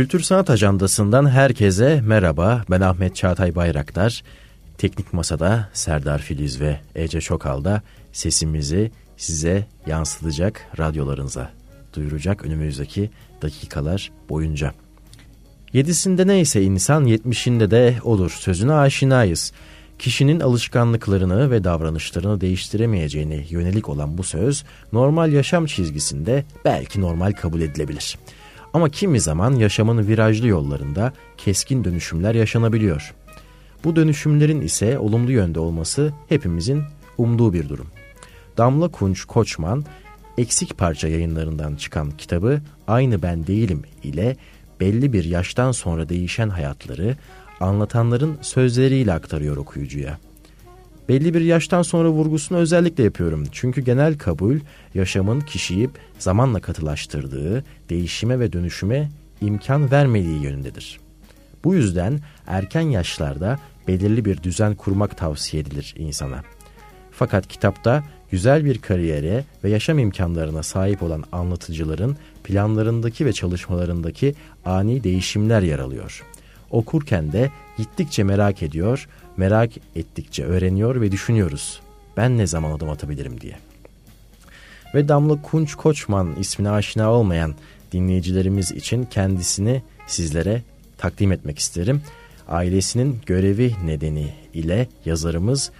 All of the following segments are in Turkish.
Kültür Sanat Ajandası'ndan herkese merhaba. Ben Ahmet Çağatay Bayraktar. Teknik Masa'da Serdar Filiz ve Ece Çokal'da sesimizi size yansıtacak radyolarınıza duyuracak önümüzdeki dakikalar boyunca. Yedisinde neyse insan yetmişinde de olur sözüne aşinayız. Kişinin alışkanlıklarını ve davranışlarını değiştiremeyeceğine yönelik olan bu söz normal yaşam çizgisinde belki normal kabul edilebilir.'' Ama kimi zaman yaşamın virajlı yollarında keskin dönüşümler yaşanabiliyor. Bu dönüşümlerin ise olumlu yönde olması hepimizin umduğu bir durum. Damla Kunç Koçman eksik parça yayınlarından çıkan kitabı Aynı Ben Değilim ile belli bir yaştan sonra değişen hayatları anlatanların sözleriyle aktarıyor okuyucuya. Belli bir yaştan sonra vurgusunu özellikle yapıyorum. Çünkü genel kabul yaşamın kişiyi zamanla katılaştırdığı, değişime ve dönüşüme imkan vermediği yönündedir. Bu yüzden erken yaşlarda belirli bir düzen kurmak tavsiye edilir insana. Fakat kitapta güzel bir kariyere ve yaşam imkanlarına sahip olan anlatıcıların planlarındaki ve çalışmalarındaki ani değişimler yer alıyor. Okurken de gittikçe merak ediyor, merak ettikçe öğreniyor ve düşünüyoruz. Ben ne zaman adım atabilirim diye. Ve Damla Kunç Koçman ismine aşina olmayan dinleyicilerimiz için kendisini sizlere takdim etmek isterim. Ailesinin görevi nedeni ile yazarımız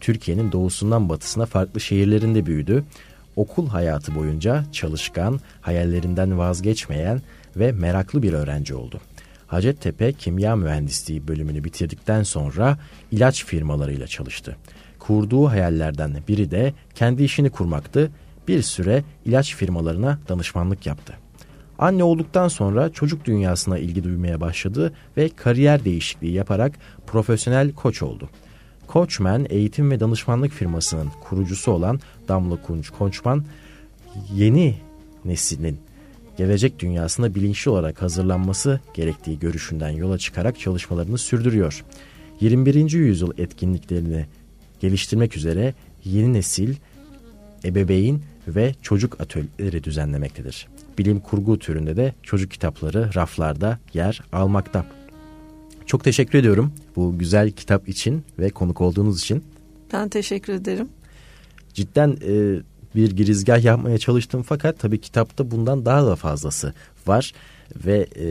Türkiye'nin doğusundan batısına farklı şehirlerinde büyüdü. Okul hayatı boyunca çalışkan, hayallerinden vazgeçmeyen ve meraklı bir öğrenci oldu. Hacettepe Kimya Mühendisliği bölümünü bitirdikten sonra ilaç firmalarıyla çalıştı. Kurduğu hayallerden biri de kendi işini kurmaktı. Bir süre ilaç firmalarına danışmanlık yaptı. Anne olduktan sonra çocuk dünyasına ilgi duymaya başladı ve kariyer değişikliği yaparak profesyonel koç oldu. Koçman eğitim ve danışmanlık firmasının kurucusu olan Damla Kunç Koçman yeni neslinin gelecek dünyasına bilinçli olarak hazırlanması gerektiği görüşünden yola çıkarak çalışmalarını sürdürüyor. 21. yüzyıl etkinliklerini geliştirmek üzere yeni nesil ebeveyn ve çocuk atölyeleri düzenlemektedir. Bilim kurgu türünde de çocuk kitapları raflarda yer almakta. Çok teşekkür ediyorum bu güzel kitap için ve konuk olduğunuz için. Ben teşekkür ederim. Cidden e, bir girizgah yapmaya çalıştım fakat tabii kitapta bundan daha da fazlası var ve e,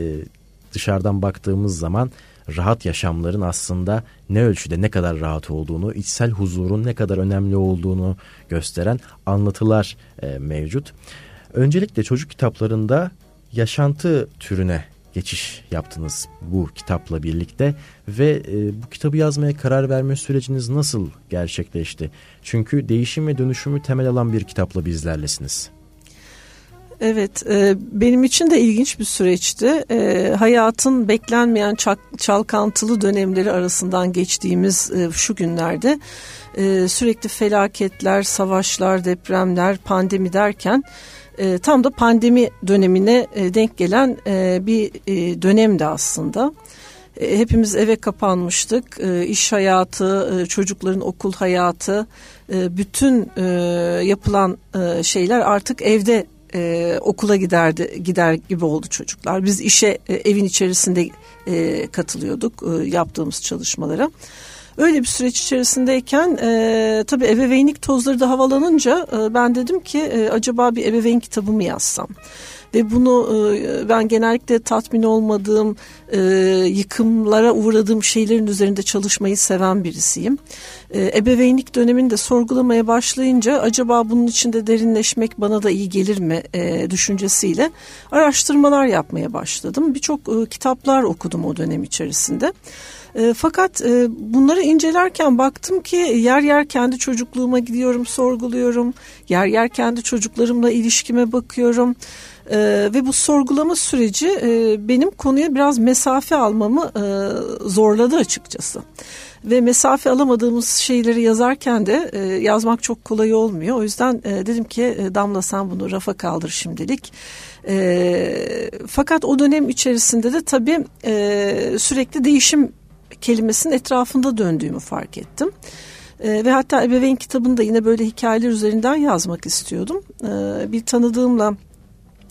dışarıdan baktığımız zaman rahat yaşamların aslında ne ölçüde ne kadar rahat olduğunu, içsel huzurun ne kadar önemli olduğunu gösteren anlatılar e, mevcut. Öncelikle çocuk kitaplarında yaşantı türüne geçiş yaptınız bu kitapla birlikte ve e, bu kitabı yazmaya karar verme süreciniz nasıl gerçekleşti? Çünkü değişim ve dönüşümü temel alan bir kitapla bizlerlesiniz. Evet, e, benim için de ilginç bir süreçti. E, hayatın beklenmeyen çalkantılı dönemleri arasından geçtiğimiz e, şu günlerde e, sürekli felaketler, savaşlar, depremler, pandemi derken e, tam da pandemi dönemine e, denk gelen e, bir e, dönemdi aslında. E, hepimiz eve kapanmıştık. E, iş hayatı, e, çocukların okul hayatı, e, bütün e, yapılan e, şeyler artık evde e, okula giderdi gider gibi oldu çocuklar. Biz işe e, evin içerisinde e, katılıyorduk e, yaptığımız çalışmalara. Öyle bir süreç içerisindeyken e, tabii ebeveynlik tozları da havalanınca e, ben dedim ki e, acaba bir ebeveyn kitabı mı yazsam? Ve bunu e, ben genellikle tatmin olmadığım, e, yıkımlara uğradığım şeylerin üzerinde çalışmayı seven birisiyim. E, ebeveynlik döneminde sorgulamaya başlayınca acaba bunun içinde derinleşmek bana da iyi gelir mi e, düşüncesiyle araştırmalar yapmaya başladım. Birçok e, kitaplar okudum o dönem içerisinde. E, fakat e, bunları incelerken baktım ki yer yer kendi çocukluğuma gidiyorum, sorguluyorum. Yer yer kendi çocuklarımla ilişkime bakıyorum. E, ve bu sorgulama süreci e, benim konuya biraz mesafe almamı e, zorladı açıkçası. Ve mesafe alamadığımız şeyleri yazarken de e, yazmak çok kolay olmuyor. O yüzden e, dedim ki e, Damla sen bunu rafa kaldır şimdilik. E, fakat o dönem içerisinde de tabii e, sürekli değişim kelimesinin etrafında döndüğümü fark ettim. E, ve hatta ebeveyn kitabını da yine böyle hikayeler üzerinden yazmak istiyordum. E, bir tanıdığımla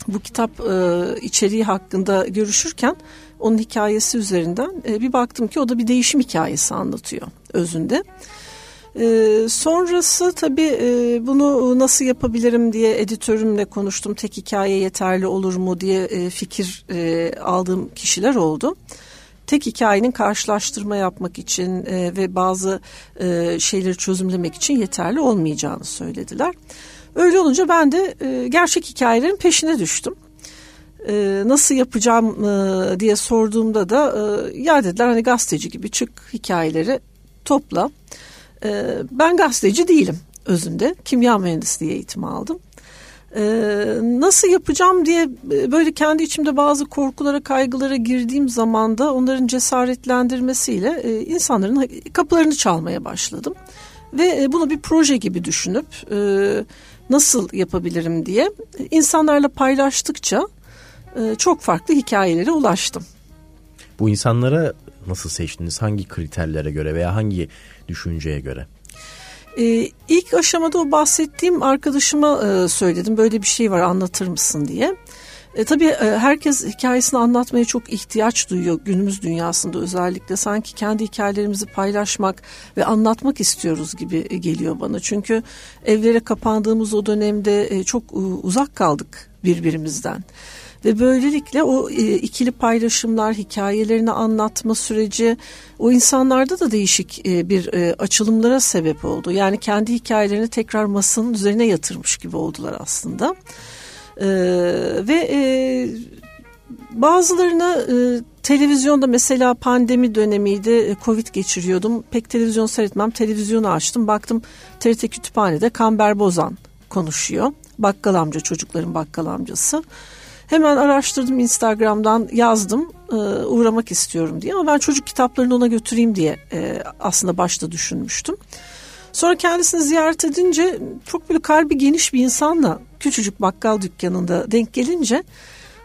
bu kitap e, içeriği hakkında görüşürken onun hikayesi üzerinden e, bir baktım ki o da bir değişim hikayesi anlatıyor özünde. E, sonrası tabii e, bunu nasıl yapabilirim diye editörümle konuştum. Tek hikaye yeterli olur mu diye e, fikir e, aldığım kişiler oldu tek hikayenin karşılaştırma yapmak için e, ve bazı e, şeyleri çözümlemek için yeterli olmayacağını söylediler. Öyle olunca ben de e, gerçek hikayelerin peşine düştüm. E, nasıl yapacağım e, diye sorduğumda da e, ya dediler hani gazeteci gibi çık hikayeleri topla. E, ben gazeteci değilim özünde. Kimya mühendisliği eğitimi aldım. Ee, nasıl yapacağım diye e, böyle kendi içimde bazı korkulara, kaygılara girdiğim zaman da onların cesaretlendirmesiyle e, insanların kapılarını çalmaya başladım. Ve e, bunu bir proje gibi düşünüp e, nasıl yapabilirim diye insanlarla paylaştıkça e, çok farklı hikayelere ulaştım. Bu insanlara nasıl seçtiniz? Hangi kriterlere göre veya hangi düşünceye göre? Ee, ilk aşamada o bahsettiğim arkadaşıma e, söyledim böyle bir şey var anlatır mısın diye. E, tabii e, herkes hikayesini anlatmaya çok ihtiyaç duyuyor günümüz dünyasında özellikle sanki kendi hikayelerimizi paylaşmak ve anlatmak istiyoruz gibi geliyor bana. Çünkü evlere kapandığımız o dönemde e, çok e, uzak kaldık birbirimizden. Ve böylelikle o e, ikili paylaşımlar, hikayelerini anlatma süreci o insanlarda da değişik e, bir e, açılımlara sebep oldu. Yani kendi hikayelerini tekrar masanın üzerine yatırmış gibi oldular aslında. Ve e, bazılarına televizyonda mesela pandemi dönemiydi, Covid geçiriyordum. Pek televizyon seyretmem, televizyonu açtım. Baktım TRT Kütüphane'de Kamber Bozan konuşuyor. Bakkal amca, çocukların bakkal amcası. Hemen araştırdım Instagram'dan yazdım e, uğramak istiyorum diye ama ben çocuk kitaplarını ona götüreyim diye e, aslında başta düşünmüştüm. Sonra kendisini ziyaret edince çok böyle kalbi geniş bir insanla küçücük bakkal dükkanında denk gelince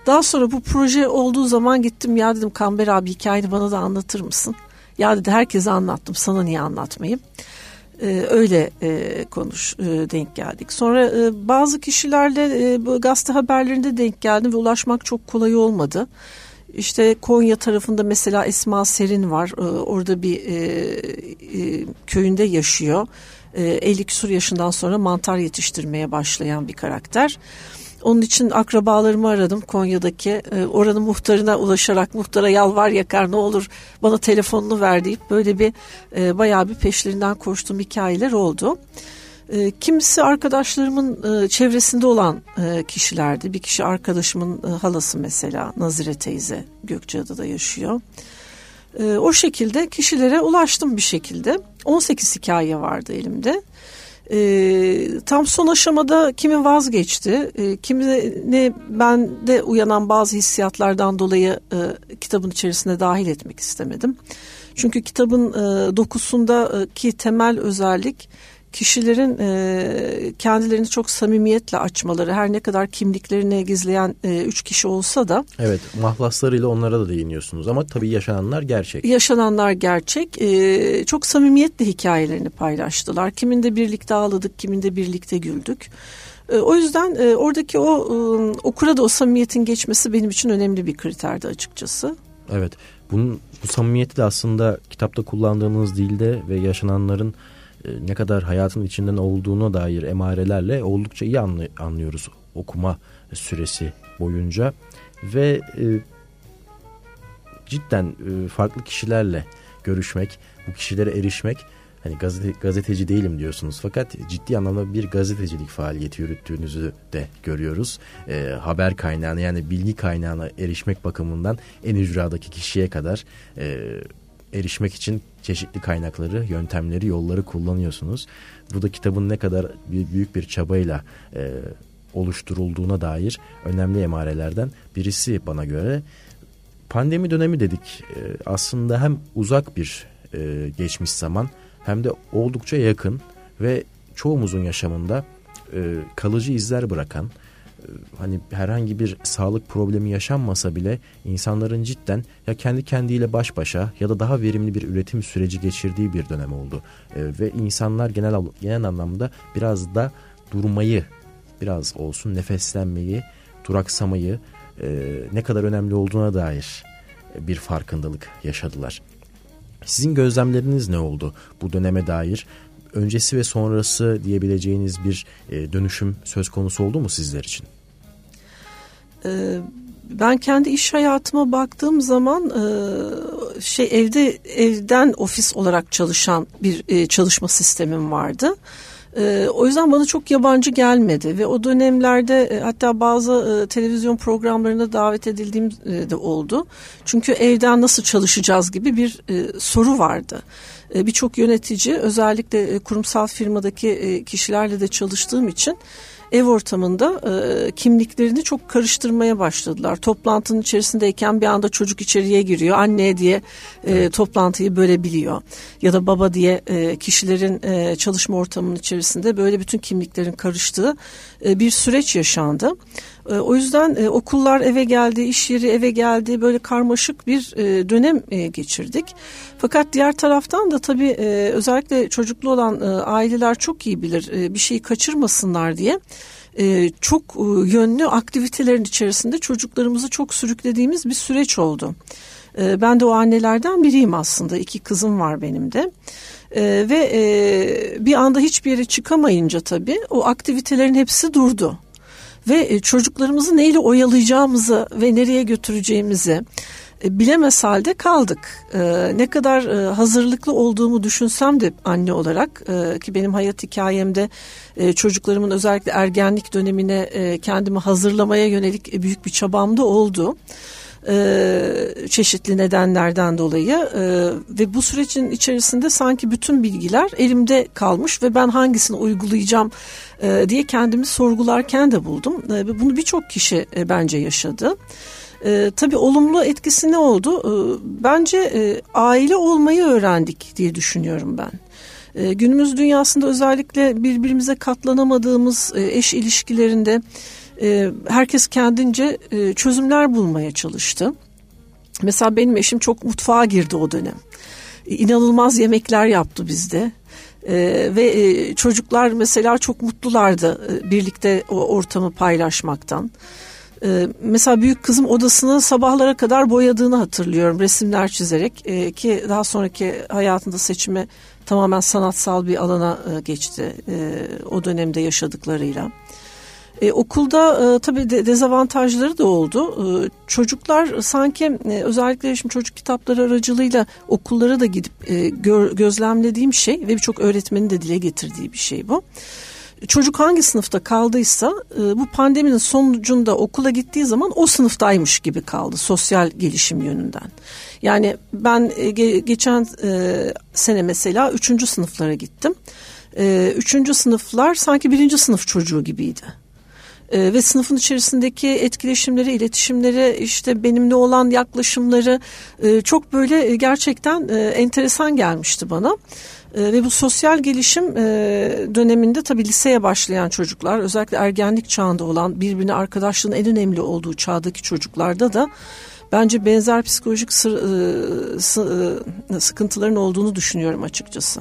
daha sonra bu proje olduğu zaman gittim ya dedim Kamber abi hikayeni bana da anlatır mısın? Ya dedi herkese anlattım sana niye anlatmayayım? E, öyle e, konuş e, denk geldik. Sonra e, bazı kişilerle e, bu gazete haberlerinde denk geldim ve ulaşmak çok kolay olmadı. İşte Konya tarafında mesela Esma Serin var. E, orada bir e, e, köyünde yaşıyor. E, 50 küsur yaşından sonra mantar yetiştirmeye başlayan bir karakter. Onun için akrabalarımı aradım Konya'daki. E, oranın muhtarına ulaşarak muhtara yalvar yakar ne olur bana telefonunu ver deyip böyle bir e, bayağı bir peşlerinden koştuğum hikayeler oldu. E, kimisi arkadaşlarımın e, çevresinde olan e, kişilerdi. Bir kişi arkadaşımın e, halası mesela Nazire teyze Gökçeada'da yaşıyor. E, o şekilde kişilere ulaştım bir şekilde. 18 hikaye vardı elimde. E, tam son aşamada kimi vazgeçti, e, kimi ne bende uyanan bazı hissiyatlardan dolayı e, kitabın içerisine dahil etmek istemedim. Çünkü kitabın e, dokusundaki temel özellik kişilerin e, kendilerini çok samimiyetle açmaları her ne kadar kimliklerini gizleyen e, üç kişi olsa da. Evet mahlaslarıyla onlara da değiniyorsunuz ama tabii yaşananlar gerçek. Yaşananlar gerçek. E, çok samimiyetle hikayelerini paylaştılar. Kiminde birlikte ağladık, kiminde birlikte güldük. E, o yüzden e, oradaki o e, okura da o samimiyetin geçmesi benim için önemli bir kriterdi açıkçası. Evet bunun bu samimiyeti de aslında kitapta kullandığınız dilde ve yaşananların ne kadar hayatın içinden olduğuna dair emarelerle oldukça iyi anlıyoruz okuma süresi boyunca ve e, cidden e, farklı kişilerle görüşmek, bu kişilere erişmek hani gazete, gazeteci değilim diyorsunuz fakat ciddi anlamda bir gazetecilik faaliyeti yürüttüğünüzü de görüyoruz. E, haber kaynağına yani bilgi kaynağına erişmek bakımından en ücradaki kişiye kadar e, erişmek için çeşitli kaynakları, yöntemleri, yolları kullanıyorsunuz. Bu da kitabın ne kadar büyük bir çabayla e, oluşturulduğuna dair önemli emarelerden birisi bana göre. Pandemi dönemi dedik e, aslında hem uzak bir e, geçmiş zaman hem de oldukça yakın ve çoğumuzun yaşamında e, kalıcı izler bırakan hani herhangi bir sağlık problemi yaşanmasa bile insanların cidden ya kendi kendiyle baş başa ya da daha verimli bir üretim süreci geçirdiği bir dönem oldu. E, ve insanlar genel genel anlamda biraz da durmayı biraz olsun nefeslenmeyi duraksamayı e, ne kadar önemli olduğuna dair bir farkındalık yaşadılar. Sizin gözlemleriniz ne oldu bu döneme dair? Öncesi ve sonrası diyebileceğiniz bir e, dönüşüm söz konusu oldu mu sizler için? Ee, ben kendi iş hayatıma baktığım zaman e, şey evde evden ofis olarak çalışan bir e, çalışma sistemim vardı. E, o yüzden bana çok yabancı gelmedi ve o dönemlerde hatta bazı televizyon programlarına davet edildiğim de oldu. Çünkü evden nasıl çalışacağız gibi bir soru vardı. Birçok yönetici özellikle kurumsal firmadaki kişilerle de çalıştığım için ev ortamında e, kimliklerini çok karıştırmaya başladılar. Toplantının içerisindeyken bir anda çocuk içeriye giriyor. Anne diye e, evet. toplantıyı bölebiliyor. Ya da baba diye e, kişilerin e, çalışma ortamının içerisinde böyle bütün kimliklerin karıştığı e, bir süreç yaşandı. E, o yüzden e, okullar eve geldi, iş yeri eve geldi. Böyle karmaşık bir e, dönem geçirdik. Fakat diğer taraftan da tabii özellikle çocuklu olan aileler çok iyi bilir. Bir şeyi kaçırmasınlar diye çok yönlü aktivitelerin içerisinde çocuklarımızı çok sürüklediğimiz bir süreç oldu. Ben de o annelerden biriyim aslında. İki kızım var benim de. Ve bir anda hiçbir yere çıkamayınca tabii o aktivitelerin hepsi durdu. Ve e, çocuklarımızı neyle oyalayacağımızı ve nereye götüreceğimizi e, bilemez halde kaldık. E, ne kadar hazırlıklı olduğumu düşünsem de anne olarak ki benim hayat hikayemde çocuklarımın özellikle ergenlik dönemine kendimi hazırlamaya yönelik büyük bir çabam da oldu. E, çeşitli nedenlerden dolayı e, ve bu sürecin içerisinde sanki bütün bilgiler elimde kalmış ve ben hangisini uygulayacağım e, diye kendimi sorgularken de buldum. E, bunu birçok kişi e, bence yaşadı. E, tabii olumlu etkisi ne oldu? E, bence e, aile olmayı öğrendik diye düşünüyorum ben. E, günümüz dünyasında özellikle birbirimize katlanamadığımız e, eş ilişkilerinde e, herkes kendince e, çözümler bulmaya çalıştı. Mesela benim eşim çok mutfağa girdi o dönem. E, inanılmaz yemekler yaptı bizde. Ee, ve e, çocuklar mesela çok mutlulardı e, birlikte o ortamı paylaşmaktan. Ee, mesela büyük kızım odasını sabahlara kadar boyadığını hatırlıyorum resimler çizerek e, ki daha sonraki hayatında seçimi tamamen sanatsal bir alana e, geçti e, o dönemde yaşadıklarıyla. E, okulda e, tabii de, dezavantajları da oldu. E, çocuklar sanki e, özellikle şimdi çocuk kitapları aracılığıyla okullara da gidip e, gör, gözlemlediğim şey ve birçok öğretmenin de dile getirdiği bir şey bu. Çocuk hangi sınıfta kaldıysa e, bu pandeminin sonucunda okula gittiği zaman o sınıftaymış gibi kaldı sosyal gelişim yönünden. Yani ben e, ge, geçen e, sene mesela üçüncü sınıflara gittim. Üçüncü sınıflar sanki birinci sınıf çocuğu gibiydi e, ve sınıfın içerisindeki etkileşimleri, iletişimleri, işte benimle olan yaklaşımları e, çok böyle e, gerçekten e, enteresan gelmişti bana. E, ve bu sosyal gelişim e, döneminde tabii liseye başlayan çocuklar, özellikle ergenlik çağında olan birbirine arkadaşlığın en önemli olduğu çağdaki çocuklarda da bence benzer psikolojik sır, e, e, sıkıntıların olduğunu düşünüyorum açıkçası.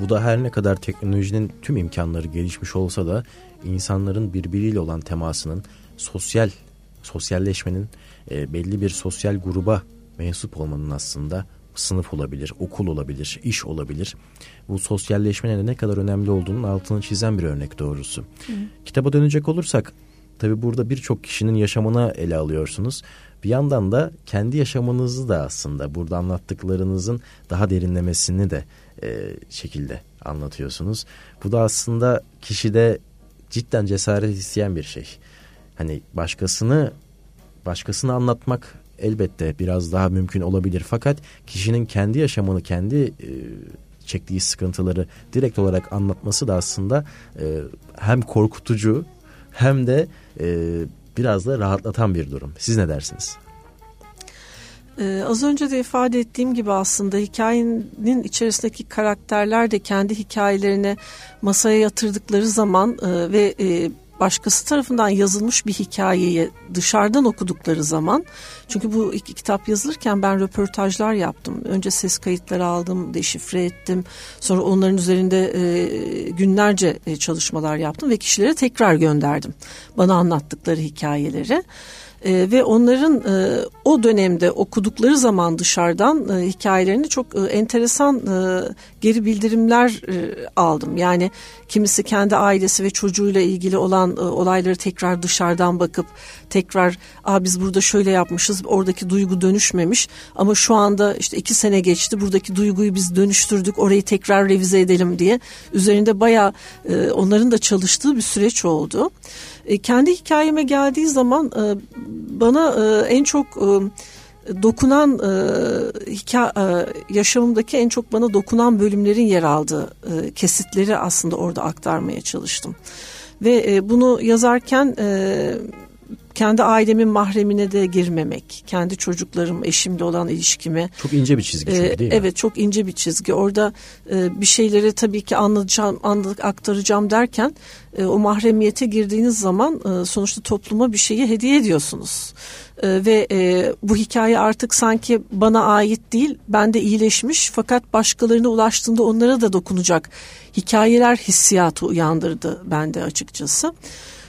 Bu da her ne kadar teknolojinin tüm imkanları gelişmiş olsa da insanların birbiriyle olan temasının sosyal sosyalleşmenin e, belli bir sosyal gruba mensup olmanın aslında sınıf olabilir, okul olabilir, iş olabilir. Bu sosyalleşmenin ne kadar önemli olduğunun altını çizen bir örnek doğrusu. Hı. Kitaba dönecek olursak tabi burada birçok kişinin yaşamına ele alıyorsunuz. Bir yandan da kendi yaşamınızı da aslında burada anlattıklarınızın daha derinlemesini de e, şekilde anlatıyorsunuz. Bu da aslında kişide cidden cesaret isteyen bir şey. Hani başkasını başkasını anlatmak elbette biraz daha mümkün olabilir. Fakat kişinin kendi yaşamını, kendi e, çektiği sıkıntıları direkt olarak anlatması da aslında e, hem korkutucu hem de e, biraz da rahatlatan bir durum. Siz ne dersiniz? Ee, az önce de ifade ettiğim gibi aslında hikayenin içerisindeki karakterler de kendi hikayelerini masaya yatırdıkları zaman e, ve e, başkası tarafından yazılmış bir hikayeyi dışarıdan okudukları zaman çünkü bu iki kitap yazılırken ben röportajlar yaptım. Önce ses kayıtları aldım, deşifre ettim. Sonra onların üzerinde e, günlerce e, çalışmalar yaptım ve kişilere tekrar gönderdim. Bana anlattıkları hikayeleri. E, ve onların e, o dönemde okudukları zaman dışarıdan e, hikayelerini çok e, enteresan e, geri bildirimler e, aldım. Yani kimisi kendi ailesi ve çocuğuyla ilgili olan e, olayları tekrar dışarıdan bakıp tekrar Aa, biz burada şöyle yapmışız oradaki duygu dönüşmemiş ama şu anda işte iki sene geçti buradaki duyguyu biz dönüştürdük orayı tekrar revize edelim diye üzerinde baya e, onların da çalıştığı bir süreç oldu. E, kendi hikayeme geldiği zaman e, bana e, en çok dokunan e, hikaye, yaşamımdaki en çok bana dokunan bölümlerin yer aldığı kesitleri aslında orada aktarmaya çalıştım. Ve bunu yazarken kendi ailemin mahremine de girmemek, kendi çocuklarım, eşimle olan ilişkimi. Çok ince bir çizgi çünkü değil mi? Evet çok ince bir çizgi. Orada e, bir şeyleri tabii ki anlatacağım, anladık, aktaracağım derken e, o mahremiyete girdiğiniz zaman e, sonuçta topluma bir şeyi hediye ediyorsunuz. Ve bu hikaye artık sanki bana ait değil, bende iyileşmiş fakat başkalarına ulaştığında onlara da dokunacak hikayeler hissiyatı uyandırdı bende açıkçası.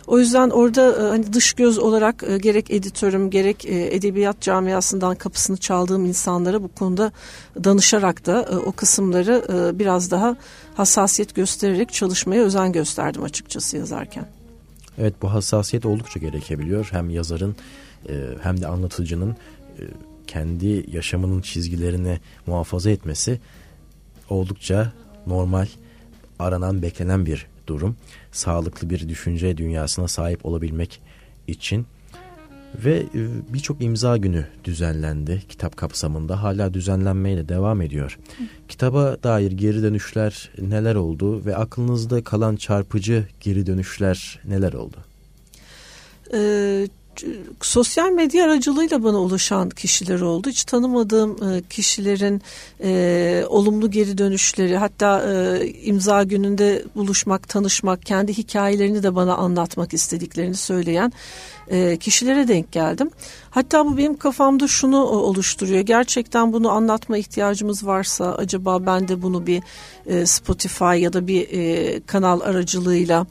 O yüzden orada e, hani dış göz olarak e, gerek editörüm gerek e, edebiyat camiasından kapısını çaldığım insanlara bu konuda danışarak da o kısımları biraz daha hassasiyet göstererek çalışmaya özen gösterdim açıkçası yazarken. Evet bu hassasiyet oldukça gerekebiliyor. Hem yazarın hem de anlatıcının kendi yaşamının çizgilerini muhafaza etmesi oldukça normal, aranan, beklenen bir durum. Sağlıklı bir düşünce dünyasına sahip olabilmek için ve e, birçok imza günü düzenlendi kitap kapsamında hala düzenlenmeye de devam ediyor. Kitaba dair geri dönüşler neler oldu ve aklınızda kalan çarpıcı geri dönüşler neler oldu? Ee, sosyal medya aracılığıyla bana ulaşan kişiler oldu. Hiç tanımadığım e, kişilerin e, olumlu geri dönüşleri hatta e, imza gününde buluşmak, tanışmak, kendi hikayelerini de bana anlatmak istediklerini söyleyen e, kişilere denk geldim. Hatta bu benim kafamda şunu oluşturuyor. Gerçekten bunu anlatma ihtiyacımız varsa acaba ben de bunu bir e, Spotify ya da bir e, kanal aracılığıyla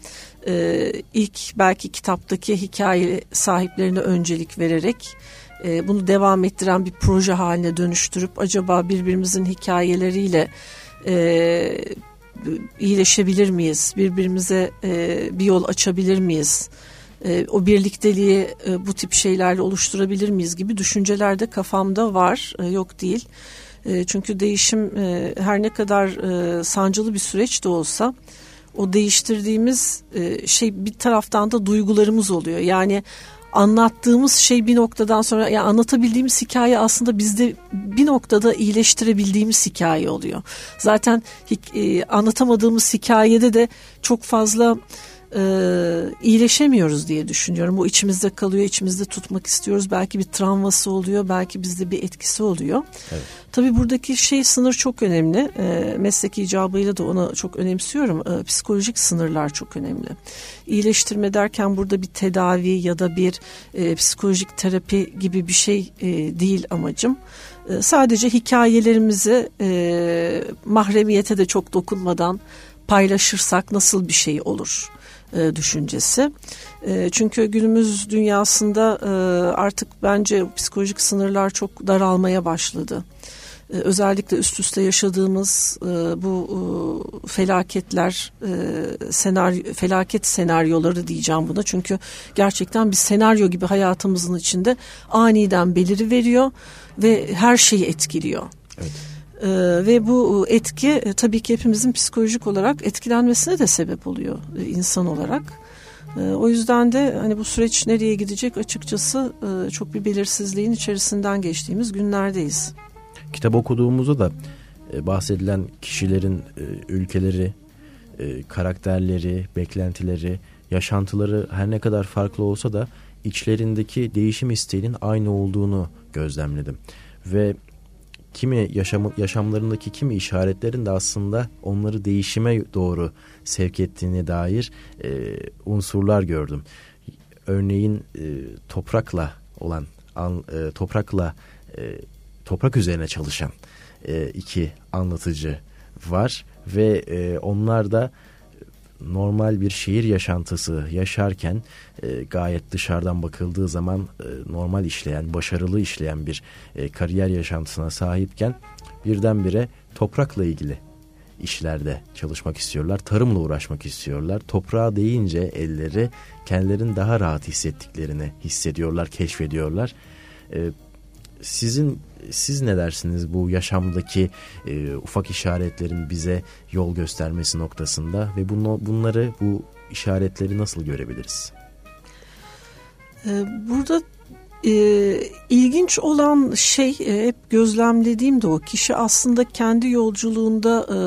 e, ilk belki kitaptaki hikaye sahiplerine öncelik vererek e, bunu devam ettiren bir proje haline dönüştürüp acaba birbirimizin hikayeleriyle e, iyileşebilir miyiz? Birbirimize e, bir yol açabilir miyiz? E, o birlikteliği e, bu tip şeylerle oluşturabilir miyiz gibi düşünceler de kafamda var, e, yok değil. E, çünkü değişim e, her ne kadar e, sancılı bir süreç de olsa o değiştirdiğimiz e, şey bir taraftan da duygularımız oluyor. Yani anlattığımız şey bir noktadan sonra yani anlatabildiğimiz hikaye aslında bizde bir noktada iyileştirebildiğimiz hikaye oluyor. Zaten e, anlatamadığımız hikayede de çok fazla e, iyileşemiyoruz diye düşünüyorum. Bu içimizde kalıyor, içimizde tutmak istiyoruz. Belki bir travması oluyor, belki bizde bir etkisi oluyor. Evet. Tabii buradaki şey sınır çok önemli. E, meslek icabıyla da ona çok önemsiyorum. E, psikolojik sınırlar çok önemli. İyileştirme derken burada bir tedavi ya da bir e, psikolojik terapi gibi bir şey e, değil amacım. E, sadece hikayelerimizi e, mahremiyete de çok dokunmadan paylaşırsak nasıl bir şey olur? E, düşüncesi. E, çünkü günümüz dünyasında e, artık bence psikolojik sınırlar çok daralmaya başladı. E, özellikle üst üste yaşadığımız e, bu e, felaketler, e, senaryo, felaket senaryoları diyeceğim buna. Çünkü gerçekten bir senaryo gibi hayatımızın içinde aniden beliri veriyor ve her şeyi etkiliyor. Evet. Ee, ve bu etki e, tabii ki hepimizin psikolojik olarak etkilenmesine de sebep oluyor e, insan olarak. E, o yüzden de hani bu süreç nereye gidecek açıkçası e, çok bir belirsizliğin içerisinden geçtiğimiz günlerdeyiz. Kitap okuduğumuzda da e, bahsedilen kişilerin e, ülkeleri, e, karakterleri, beklentileri, yaşantıları her ne kadar farklı olsa da içlerindeki değişim isteğinin aynı olduğunu gözlemledim. Ve kimi yaşam, yaşamlarındaki kimi işaretlerin de aslında onları değişime doğru sevk ettiğine dair e, unsurlar gördüm. Örneğin e, toprakla olan an, e, toprakla e, toprak üzerine çalışan e, iki anlatıcı var ve e, onlar da normal bir şehir yaşantısı yaşarken e, gayet dışarıdan bakıldığı zaman e, normal işleyen, başarılı işleyen bir e, kariyer yaşantısına sahipken birdenbire toprakla ilgili işlerde çalışmak istiyorlar. Tarımla uğraşmak istiyorlar. Toprağa değince elleri kendilerini daha rahat hissettiklerini hissediyorlar, keşfediyorlar. E, sizin siz ne dersiniz bu yaşamdaki e, ufak işaretlerin bize yol göstermesi noktasında ve bunu, bunları bu işaretleri nasıl görebiliriz? Ee, burada e, ilginç olan şey e, hep gözlemlediğim de o kişi aslında kendi yolculuğunda e,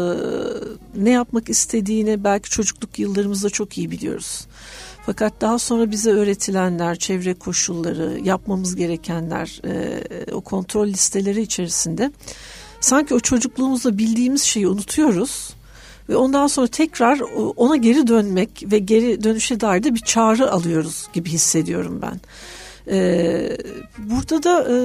ne yapmak istediğini belki çocukluk yıllarımızda çok iyi biliyoruz. Fakat daha sonra bize öğretilenler, çevre koşulları, yapmamız gerekenler, e, o kontrol listeleri içerisinde sanki o çocukluğumuzda bildiğimiz şeyi unutuyoruz ve ondan sonra tekrar ona geri dönmek ve geri dönüşe dair de bir çağrı alıyoruz gibi hissediyorum ben. Ee, burada da e,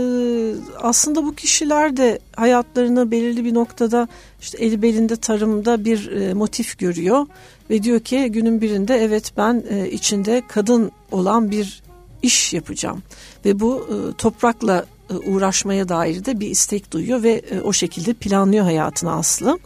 aslında bu kişiler de hayatlarını belirli bir noktada işte eli belinde tarımda bir e, motif görüyor ve diyor ki günün birinde evet ben e, içinde kadın olan bir iş yapacağım ve bu e, toprakla e, uğraşmaya dair de bir istek duyuyor ve o şekilde planlıyor hayatını Aslı.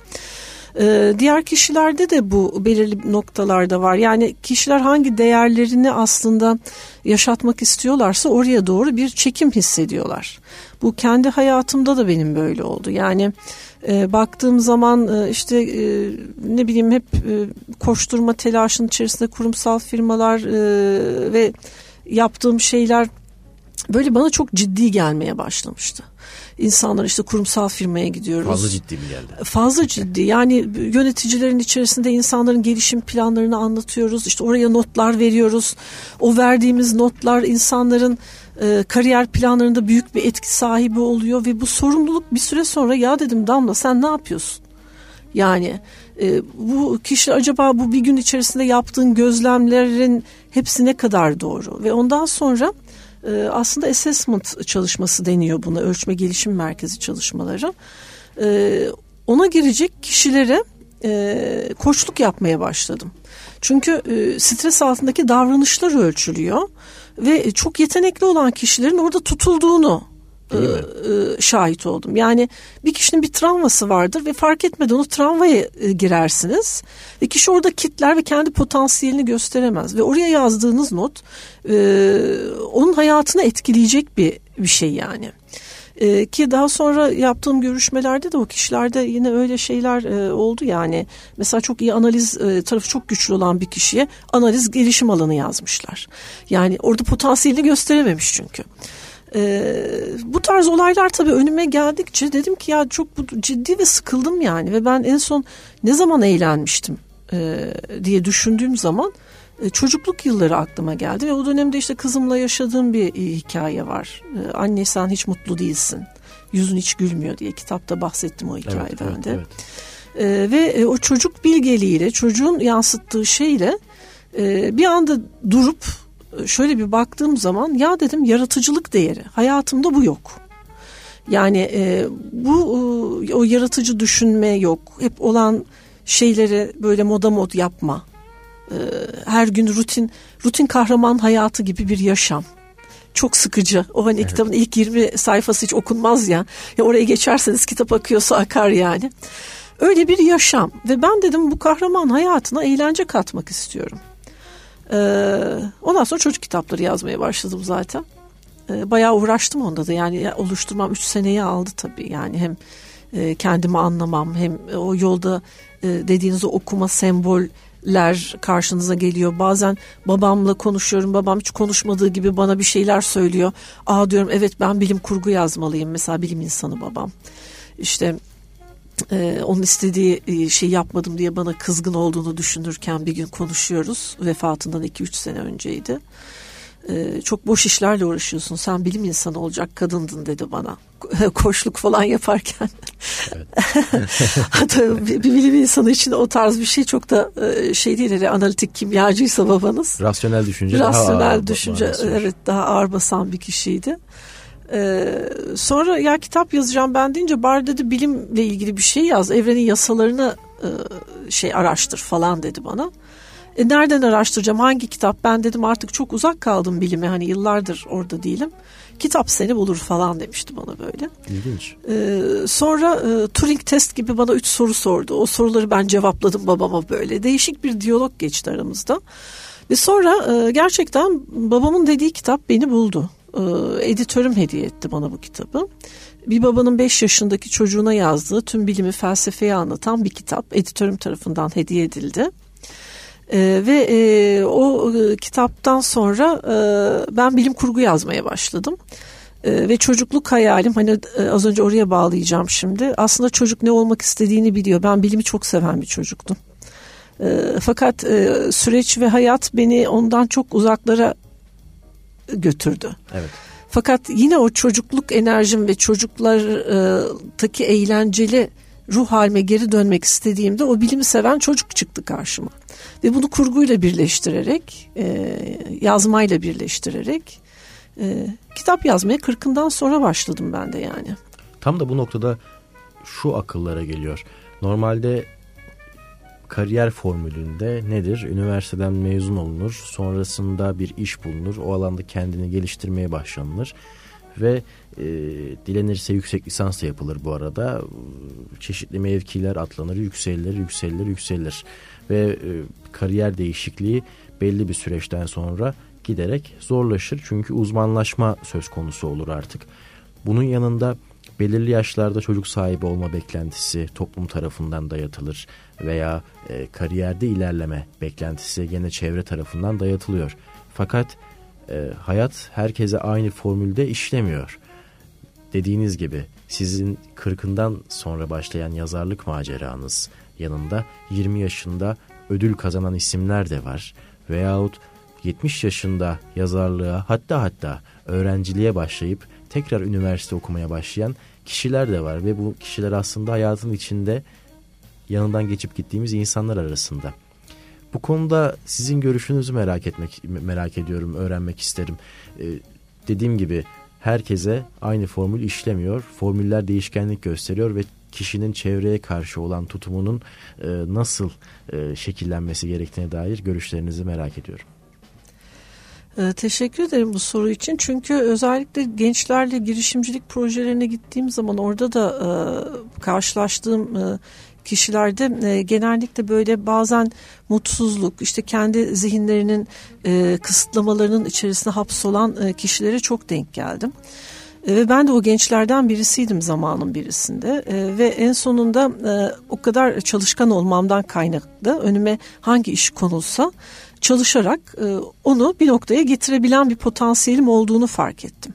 Ee, diğer kişilerde de bu belirli noktalarda var. Yani kişiler hangi değerlerini aslında yaşatmak istiyorlarsa oraya doğru bir çekim hissediyorlar. Bu kendi hayatımda da benim böyle oldu. Yani e, baktığım zaman e, işte e, ne bileyim hep e, koşturma telaşının içerisinde kurumsal firmalar e, ve yaptığım şeyler böyle bana çok ciddi gelmeye başlamıştı. İnsanlar işte kurumsal firmaya gidiyoruz. Fazla ciddi mi geldi? Fazla ciddi. Yani yöneticilerin içerisinde insanların gelişim planlarını anlatıyoruz. İşte oraya notlar veriyoruz. O verdiğimiz notlar insanların e, kariyer planlarında büyük bir etki sahibi oluyor ve bu sorumluluk bir süre sonra ya dedim Damla sen ne yapıyorsun? Yani e, bu kişi acaba bu bir gün içerisinde yaptığın gözlemlerin hepsi ne kadar doğru ve ondan sonra e, aslında assessment çalışması deniyor buna ölçme gelişim merkezi çalışmaları. E, ona girecek kişilere e, koçluk yapmaya başladım. Çünkü e, stres altındaki davranışlar ölçülüyor ve çok yetenekli olan kişilerin orada tutulduğunu e, e, şahit oldum. Yani bir kişinin bir travması vardır ve fark etmeden o travmaya e, girersiniz ve kişi orada kitler ve kendi potansiyelini gösteremez ve oraya yazdığınız not e, onun hayatını etkileyecek bir bir şey yani. Ee, ki daha sonra yaptığım görüşmelerde de o kişilerde yine öyle şeyler oldu yani. Mesela çok iyi analiz tarafı çok güçlü olan bir kişiye analiz gelişim alanı yazmışlar. Yani orada potansiyelini gösterememiş çünkü. Ee, bu tarz olaylar tabii önüme geldikçe dedim ki ya çok bu ciddi ve sıkıldım yani ve ben en son ne zaman eğlenmiştim e, diye düşündüğüm zaman e, çocukluk yılları aklıma geldi ve o dönemde işte kızımla yaşadığım bir e, hikaye var. E, Anne sen hiç mutlu değilsin. Yüzün hiç gülmüyor diye kitapta bahsettim o hikayeden evet, evet, de. Evet. E, ve e, o çocuk bilgeliğiyle çocuğun yansıttığı şeyle e, bir anda durup şöyle bir baktığım zaman ya dedim yaratıcılık değeri hayatımda bu yok. Yani e, bu e, o yaratıcı düşünme yok. Hep olan şeyleri böyle moda mod yapma. E, her gün rutin rutin kahraman hayatı gibi bir yaşam. Çok sıkıcı. O hani evet. kitabın ilk 20 sayfası hiç okunmaz ya. Ya oraya geçerseniz kitap akıyorsa akar yani. Öyle bir yaşam ve ben dedim bu kahraman hayatına eğlence katmak istiyorum. Ee, ondan sonra çocuk kitapları yazmaya başladım zaten. Ee, bayağı uğraştım onda da yani oluşturmam 3 seneyi aldı tabii yani hem e, kendimi anlamam hem o yolda e, dediğiniz o okuma semboller karşınıza geliyor. Bazen babamla konuşuyorum. Babam hiç konuşmadığı gibi bana bir şeyler söylüyor. Aa diyorum evet ben bilim kurgu yazmalıyım. Mesela bilim insanı babam. İşte ee, onun istediği e, şey yapmadım diye bana kızgın olduğunu düşünürken bir gün konuşuyoruz. Vefatından 2-3 sene önceydi. e, çok boş işlerle uğraşıyorsun. Sen bilim insanı olacak kadındın dedi bana. Koşluk falan yaparken. Hatta bir, bir bilim insanı için o tarz bir şey çok da e, şey değil. Yani analitik kimyacıysa babanız. Rasyonel düşünce Rasyonel daha ağır düşünce evet daha ağır basan bir kişiydi. Ee, sonra ya kitap yazacağım ben deyince bari dedi bilimle ilgili bir şey yaz. Evrenin yasalarını e, şey araştır falan dedi bana. E, nereden araştıracağım hangi kitap ben dedim artık çok uzak kaldım bilime hani yıllardır orada değilim. Kitap seni bulur falan demişti bana böyle. İlginç. Ee, sonra e, Turing test gibi bana üç soru sordu. O soruları ben cevapladım babama böyle. Değişik bir diyalog geçti aramızda. Ve sonra e, gerçekten babamın dediği kitap beni buldu. E, editörüm hediye etti bana bu kitabı. Bir babanın 5 yaşındaki çocuğuna yazdığı tüm bilimi felsefeyi anlatan bir kitap editörüm tarafından hediye edildi. E, ve e, o e, kitaptan sonra e, ben bilim kurgu yazmaya başladım. E, ve çocukluk hayalim hani e, az önce oraya bağlayacağım şimdi. Aslında çocuk ne olmak istediğini biliyor. Ben bilimi çok seven bir çocuktum. E, fakat e, süreç ve hayat beni ondan çok uzaklara götürdü. Evet. Fakat yine o çocukluk enerjim ve çocuklardaki eğlenceli ruh halime geri dönmek istediğimde o bilimi seven çocuk çıktı karşıma. Ve bunu kurguyla birleştirerek, e, yazmayla birleştirerek e, kitap yazmaya kırkından sonra başladım ben de yani. Tam da bu noktada şu akıllara geliyor. Normalde kariyer formülünde nedir? Üniversiteden mezun olunur, sonrasında bir iş bulunur, o alanda kendini geliştirmeye başlanılır ve e, dilenirse yüksek lisans da yapılır bu arada. Çeşitli mevkiler atlanır, yükselir, yükselir, yükselir ve e, kariyer değişikliği belli bir süreçten sonra giderek zorlaşır çünkü uzmanlaşma söz konusu olur artık. Bunun yanında belirli yaşlarda çocuk sahibi olma beklentisi toplum tarafından dayatılır veya e, kariyerde ilerleme beklentisi gene çevre tarafından dayatılıyor. Fakat e, hayat herkese aynı formülde işlemiyor. Dediğiniz gibi sizin kırkından sonra başlayan yazarlık maceranız yanında 20 yaşında ödül kazanan isimler de var. Veyahut 70 yaşında yazarlığa hatta hatta öğrenciliğe başlayıp tekrar üniversite okumaya başlayan kişiler de var ve bu kişiler aslında hayatın içinde yanından geçip gittiğimiz insanlar arasında. Bu konuda sizin görüşünüzü merak etmek merak ediyorum, öğrenmek isterim. Ee, dediğim gibi herkese aynı formül işlemiyor. Formüller değişkenlik gösteriyor ve kişinin çevreye karşı olan tutumunun e, nasıl e, şekillenmesi gerektiğine dair görüşlerinizi merak ediyorum. Ee, teşekkür ederim bu soru için. Çünkü özellikle gençlerle girişimcilik projelerine gittiğim zaman orada da e, karşılaştığım e, kişilerde e, genellikle böyle bazen mutsuzluk, işte kendi zihinlerinin e, kısıtlamalarının içerisine hapsolan kişilere çok denk geldim. Ve ben de o gençlerden birisiydim zamanın birisinde ve en sonunda o kadar çalışkan olmamdan kaynaklı önüme hangi iş konulsa çalışarak e, onu bir noktaya getirebilen bir potansiyelim olduğunu fark ettim.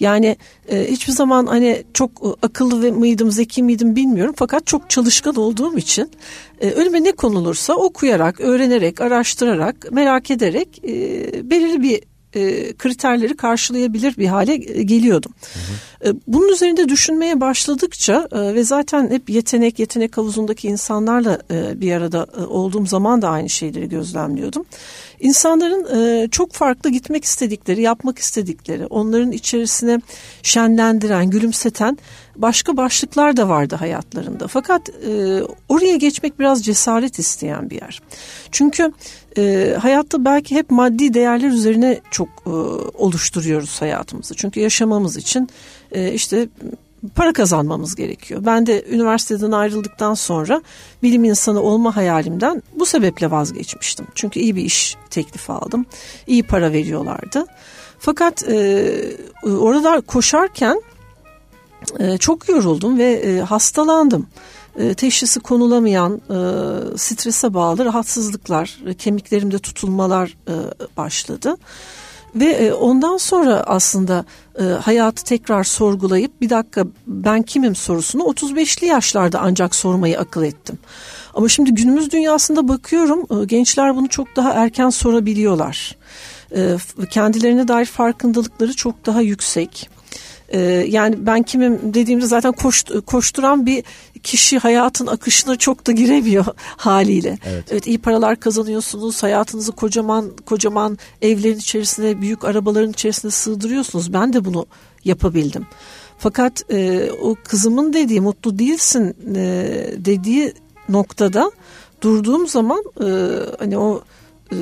Yani e, hiçbir zaman hani çok e, akıllı mıydım, zeki miydim bilmiyorum. Fakat çok çalışkan olduğum için e, önüme ne konulursa okuyarak, öğrenerek, araştırarak, merak ederek e, belirli bir e, kriterleri karşılayabilir bir hale e, geliyordum. Hı hı. E, bunun üzerinde düşünmeye başladıkça e, ve zaten hep yetenek yetenek havuzundaki insanlarla e, bir arada e, olduğum zaman da aynı şeyleri gözlemliyordum. İnsanların e, çok farklı gitmek istedikleri, yapmak istedikleri, onların içerisine şenlendiren, gülümseten başka başlıklar da vardı hayatlarında. Fakat e, oraya geçmek biraz cesaret isteyen bir yer. Çünkü e, hayatta belki hep maddi değerler üzerine çok e, oluşturuyoruz hayatımızı. Çünkü yaşamamız için e, işte para kazanmamız gerekiyor. Ben de üniversiteden ayrıldıktan sonra bilim insanı olma hayalimden bu sebeple vazgeçmiştim. Çünkü iyi bir iş teklifi aldım. İyi para veriyorlardı. Fakat e, orada koşarken e, çok yoruldum ve e, hastalandım. E, teşhisi konulamayan e, strese bağlı rahatsızlıklar, kemiklerimde tutulmalar e, başladı. Ve e, ondan sonra aslında e, hayatı tekrar sorgulayıp bir dakika ben kimim sorusunu 35'li yaşlarda ancak sormayı akıl ettim. Ama şimdi günümüz dünyasında bakıyorum e, gençler bunu çok daha erken sorabiliyorlar. E, kendilerine dair farkındalıkları çok daha yüksek. E, yani ben kimim dediğimde zaten koş, koşturan bir kişi hayatın akışına çok da giremiyor haliyle. Evet. evet iyi paralar kazanıyorsunuz, hayatınızı kocaman kocaman evlerin içerisine, büyük arabaların içerisine sığdırıyorsunuz. Ben de bunu yapabildim. Fakat e, o kızımın dediği mutlu değilsin e, dediği noktada durduğum zaman e, hani o e,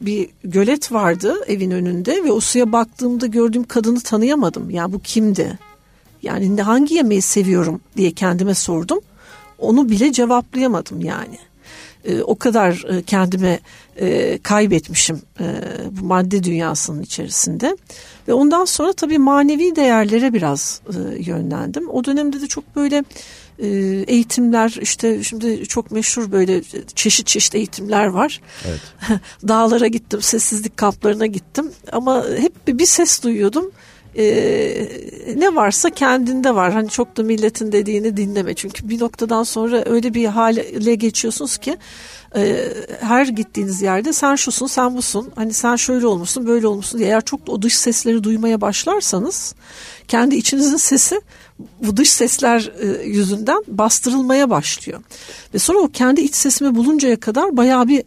bir gölet vardı evin önünde ve o suya baktığımda gördüğüm kadını tanıyamadım. Yani bu kimdi? Yani hangi yemeği seviyorum diye kendime sordum. Onu bile cevaplayamadım yani. E, o kadar e, kendime e, kaybetmişim e, bu madde dünyasının içerisinde. Ve ondan sonra tabii manevi değerlere biraz e, yönlendim. O dönemde de çok böyle e, eğitimler işte şimdi çok meşhur böyle çeşit çeşit eğitimler var. Evet. Dağlara gittim, sessizlik kamplarına gittim ama hep bir ses duyuyordum. Ee, ne varsa kendinde var. Hani çok da milletin dediğini dinleme. Çünkü bir noktadan sonra öyle bir hale geçiyorsunuz ki e, her gittiğiniz yerde sen şusun, sen busun. Hani sen şöyle olmuşsun, böyle olmuşsun diye. Eğer çok o dış sesleri duymaya başlarsanız kendi içinizin sesi bu dış sesler e, yüzünden bastırılmaya başlıyor. Ve sonra o kendi iç sesimi buluncaya kadar bayağı bir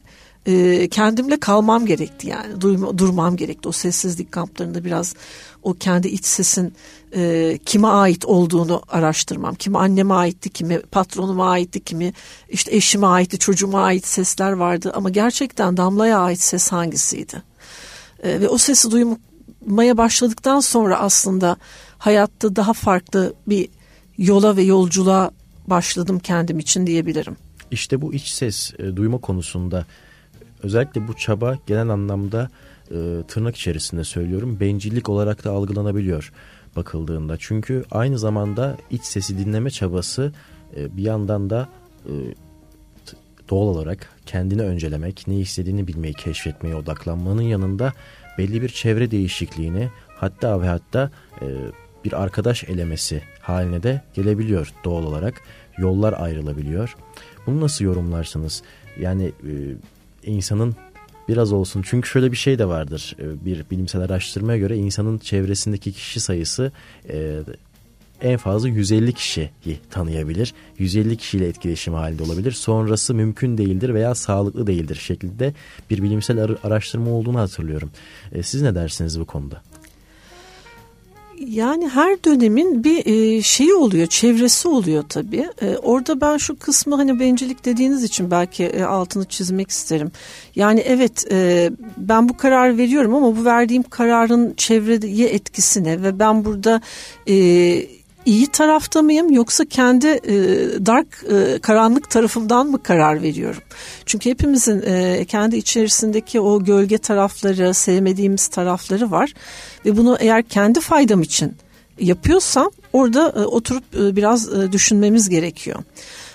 e, kendimle kalmam gerekti yani durmam gerekti o sessizlik kamplarında biraz o kendi iç sesin e, kime ait olduğunu araştırmam. Kimi anneme aitti, kimi patronuma aitti, kimi işte eşime aitti, çocuğuma ait sesler vardı. Ama gerçekten Damla'ya ait ses hangisiydi? E, ve o sesi duymaya başladıktan sonra aslında hayatta daha farklı bir yola ve yolculuğa başladım kendim için diyebilirim. İşte bu iç ses e, duyma konusunda özellikle bu çaba genel anlamda e, tırnak içerisinde söylüyorum bencillik olarak da algılanabiliyor bakıldığında. Çünkü aynı zamanda iç sesi dinleme çabası e, bir yandan da e, doğal olarak kendini öncelemek, ne istediğini bilmeyi keşfetmeye odaklanmanın yanında belli bir çevre değişikliğini hatta ve hatta e, bir arkadaş elemesi haline de gelebiliyor doğal olarak. Yollar ayrılabiliyor. Bunu nasıl yorumlarsınız? Yani e, insanın biraz olsun. Çünkü şöyle bir şey de vardır. E, bir bilimsel araştırmaya göre insanın çevresindeki kişi sayısı e, en fazla 150 kişiyi tanıyabilir. 150 kişiyle etkileşim halinde olabilir. Sonrası mümkün değildir veya sağlıklı değildir şeklinde bir bilimsel araştırma olduğunu hatırlıyorum. E, siz ne dersiniz bu konuda? Yani her dönemin bir e, şeyi oluyor, çevresi oluyor tabii. E, orada ben şu kısmı hani bencillik dediğiniz için belki e, altını çizmek isterim. Yani evet ben bu karar veriyorum ama bu verdiğim kararın çevreye etkisine ve ben burada iyi tarafta mıyım yoksa kendi e, dark e, karanlık tarafımdan mı karar veriyorum? Çünkü hepimizin e, kendi içerisindeki o gölge tarafları, sevmediğimiz tarafları var ve bunu eğer kendi faydam için yapıyorsam orada e, oturup e, biraz e, düşünmemiz gerekiyor.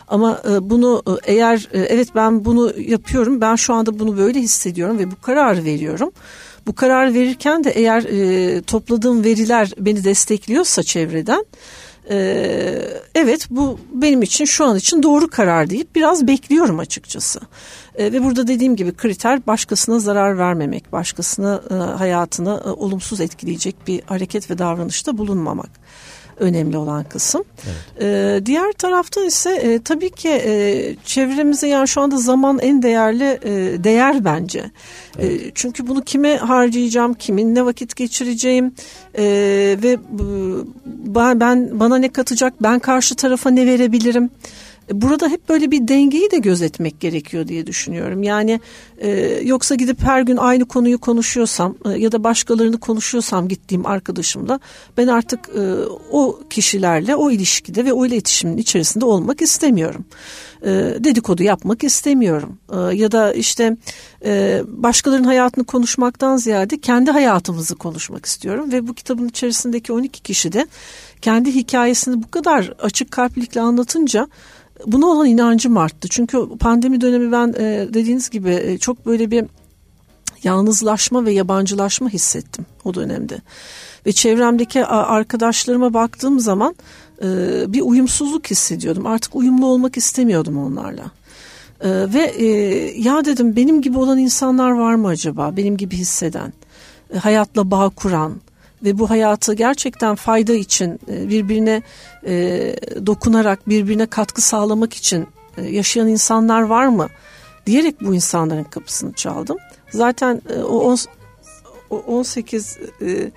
Ama e, bunu e, eğer e, evet ben bunu yapıyorum, ben şu anda bunu böyle hissediyorum ve bu kararı veriyorum. Bu karar verirken de eğer e, topladığım veriler beni destekliyorsa çevreden e, evet bu benim için şu an için doğru karar deyip biraz bekliyorum açıkçası. E, ve burada dediğim gibi kriter başkasına zarar vermemek, başkasına e, hayatını e, olumsuz etkileyecek bir hareket ve davranışta bulunmamak önemli olan kısım. Evet. E, diğer tarafta ise e, tabii ki e, çevremize yani şu anda zaman en değerli e, değer bence. E, evet. E, çünkü bunu kime harcayacağım, kimin ne vakit geçireceğim e, ve e, ben bana ne katacak, ben karşı tarafa ne verebilirim. Burada hep böyle bir dengeyi de gözetmek gerekiyor diye düşünüyorum. Yani e, yoksa gidip her gün aynı konuyu konuşuyorsam e, ya da başkalarını konuşuyorsam gittiğim arkadaşımla ben artık e, o kişilerle o ilişkide ve o iletişimin içerisinde olmak istemiyorum. E, dedikodu yapmak istemiyorum. E, ya da işte e, başkalarının hayatını konuşmaktan ziyade kendi hayatımızı konuşmak istiyorum. Ve bu kitabın içerisindeki 12 kişi de kendi hikayesini bu kadar açık kalplikle anlatınca buna olan inancım arttı. Çünkü pandemi dönemi ben e, dediğiniz gibi e, çok böyle bir yalnızlaşma ve yabancılaşma hissettim o dönemde. Ve çevremdeki arkadaşlarıma baktığım zaman e, bir uyumsuzluk hissediyordum. Artık uyumlu olmak istemiyordum onlarla. E, ve e, ya dedim benim gibi olan insanlar var mı acaba? Benim gibi hisseden, e, hayatla bağ kuran ve bu hayatı gerçekten fayda için e, birbirine e, dokunarak birbirine katkı sağlamak için e, yaşayan insanlar var mı? Diyerek bu insanların kapısını çaldım. Zaten o, on, o 18 e,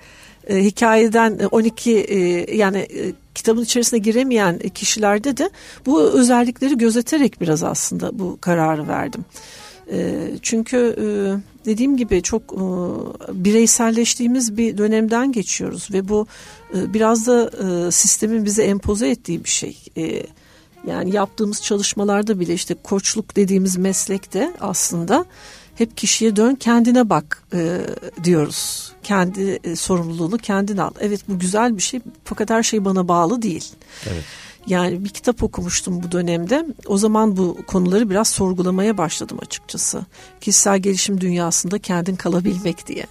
e, hikayeden 12 e, yani kitabın içerisine giremeyen kişilerde de bu özellikleri gözeterek biraz aslında bu kararı verdim. E, çünkü dediğim gibi çok e, bireyselleştiğimiz bir dönemden geçiyoruz ve bu e, biraz da e, sistemin bize empoze ettiği bir şey. E, yani yaptığımız çalışmalarda bile işte koçluk dediğimiz meslekte aslında hep kişiye dön kendine bak e, diyoruz. Kendi e, sorumluluğunu kendin al. Evet bu güzel bir şey fakat her şey bana bağlı değil. Evet. Yani bir kitap okumuştum bu dönemde. O zaman bu konuları biraz sorgulamaya başladım açıkçası. Kişisel gelişim dünyasında kendin kalabilmek diye.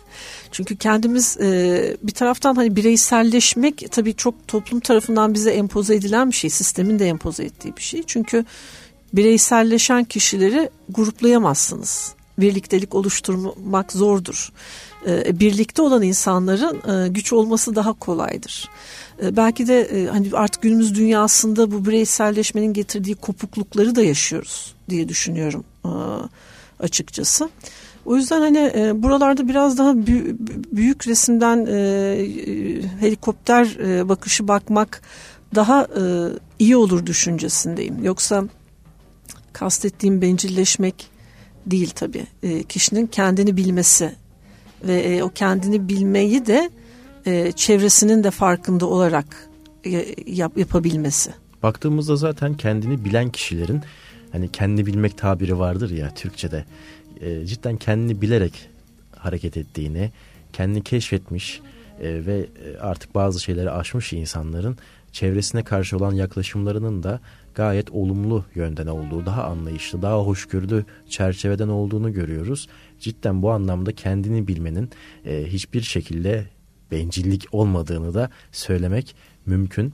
Çünkü kendimiz e, bir taraftan hani bireyselleşmek tabii çok toplum tarafından bize empoze edilen bir şey. Sistemin de empoze ettiği bir şey. Çünkü bireyselleşen kişileri gruplayamazsınız birliktelik oluşturmak zordur. E, birlikte olan insanların e, güç olması daha kolaydır. E, belki de hani artık günümüz dünyasında bu bireyselleşmenin getirdiği kopuklukları da yaşıyoruz diye düşünüyorum açıkçası. O yüzden hani buralarda biraz daha büyük resimden helikopter bakışı bakmak daha iyi olur düşüncesindeyim. Yoksa kastettiğim bencilleşmek değil tabii. E, kişinin kendini bilmesi ve e, o kendini bilmeyi de e, çevresinin de farkında olarak e, yap, yapabilmesi. Baktığımızda zaten kendini bilen kişilerin hani kendi bilmek tabiri vardır ya Türkçe'de e, cidden kendini bilerek hareket ettiğini, kendini keşfetmiş e, ve e, artık bazı şeyleri aşmış insanların çevresine karşı olan yaklaşımlarının da gayet olumlu yönden olduğu, daha anlayışlı, daha hoşgörülü çerçeveden olduğunu görüyoruz. Cidden bu anlamda kendini bilmenin e, hiçbir şekilde bencillik olmadığını da söylemek mümkün.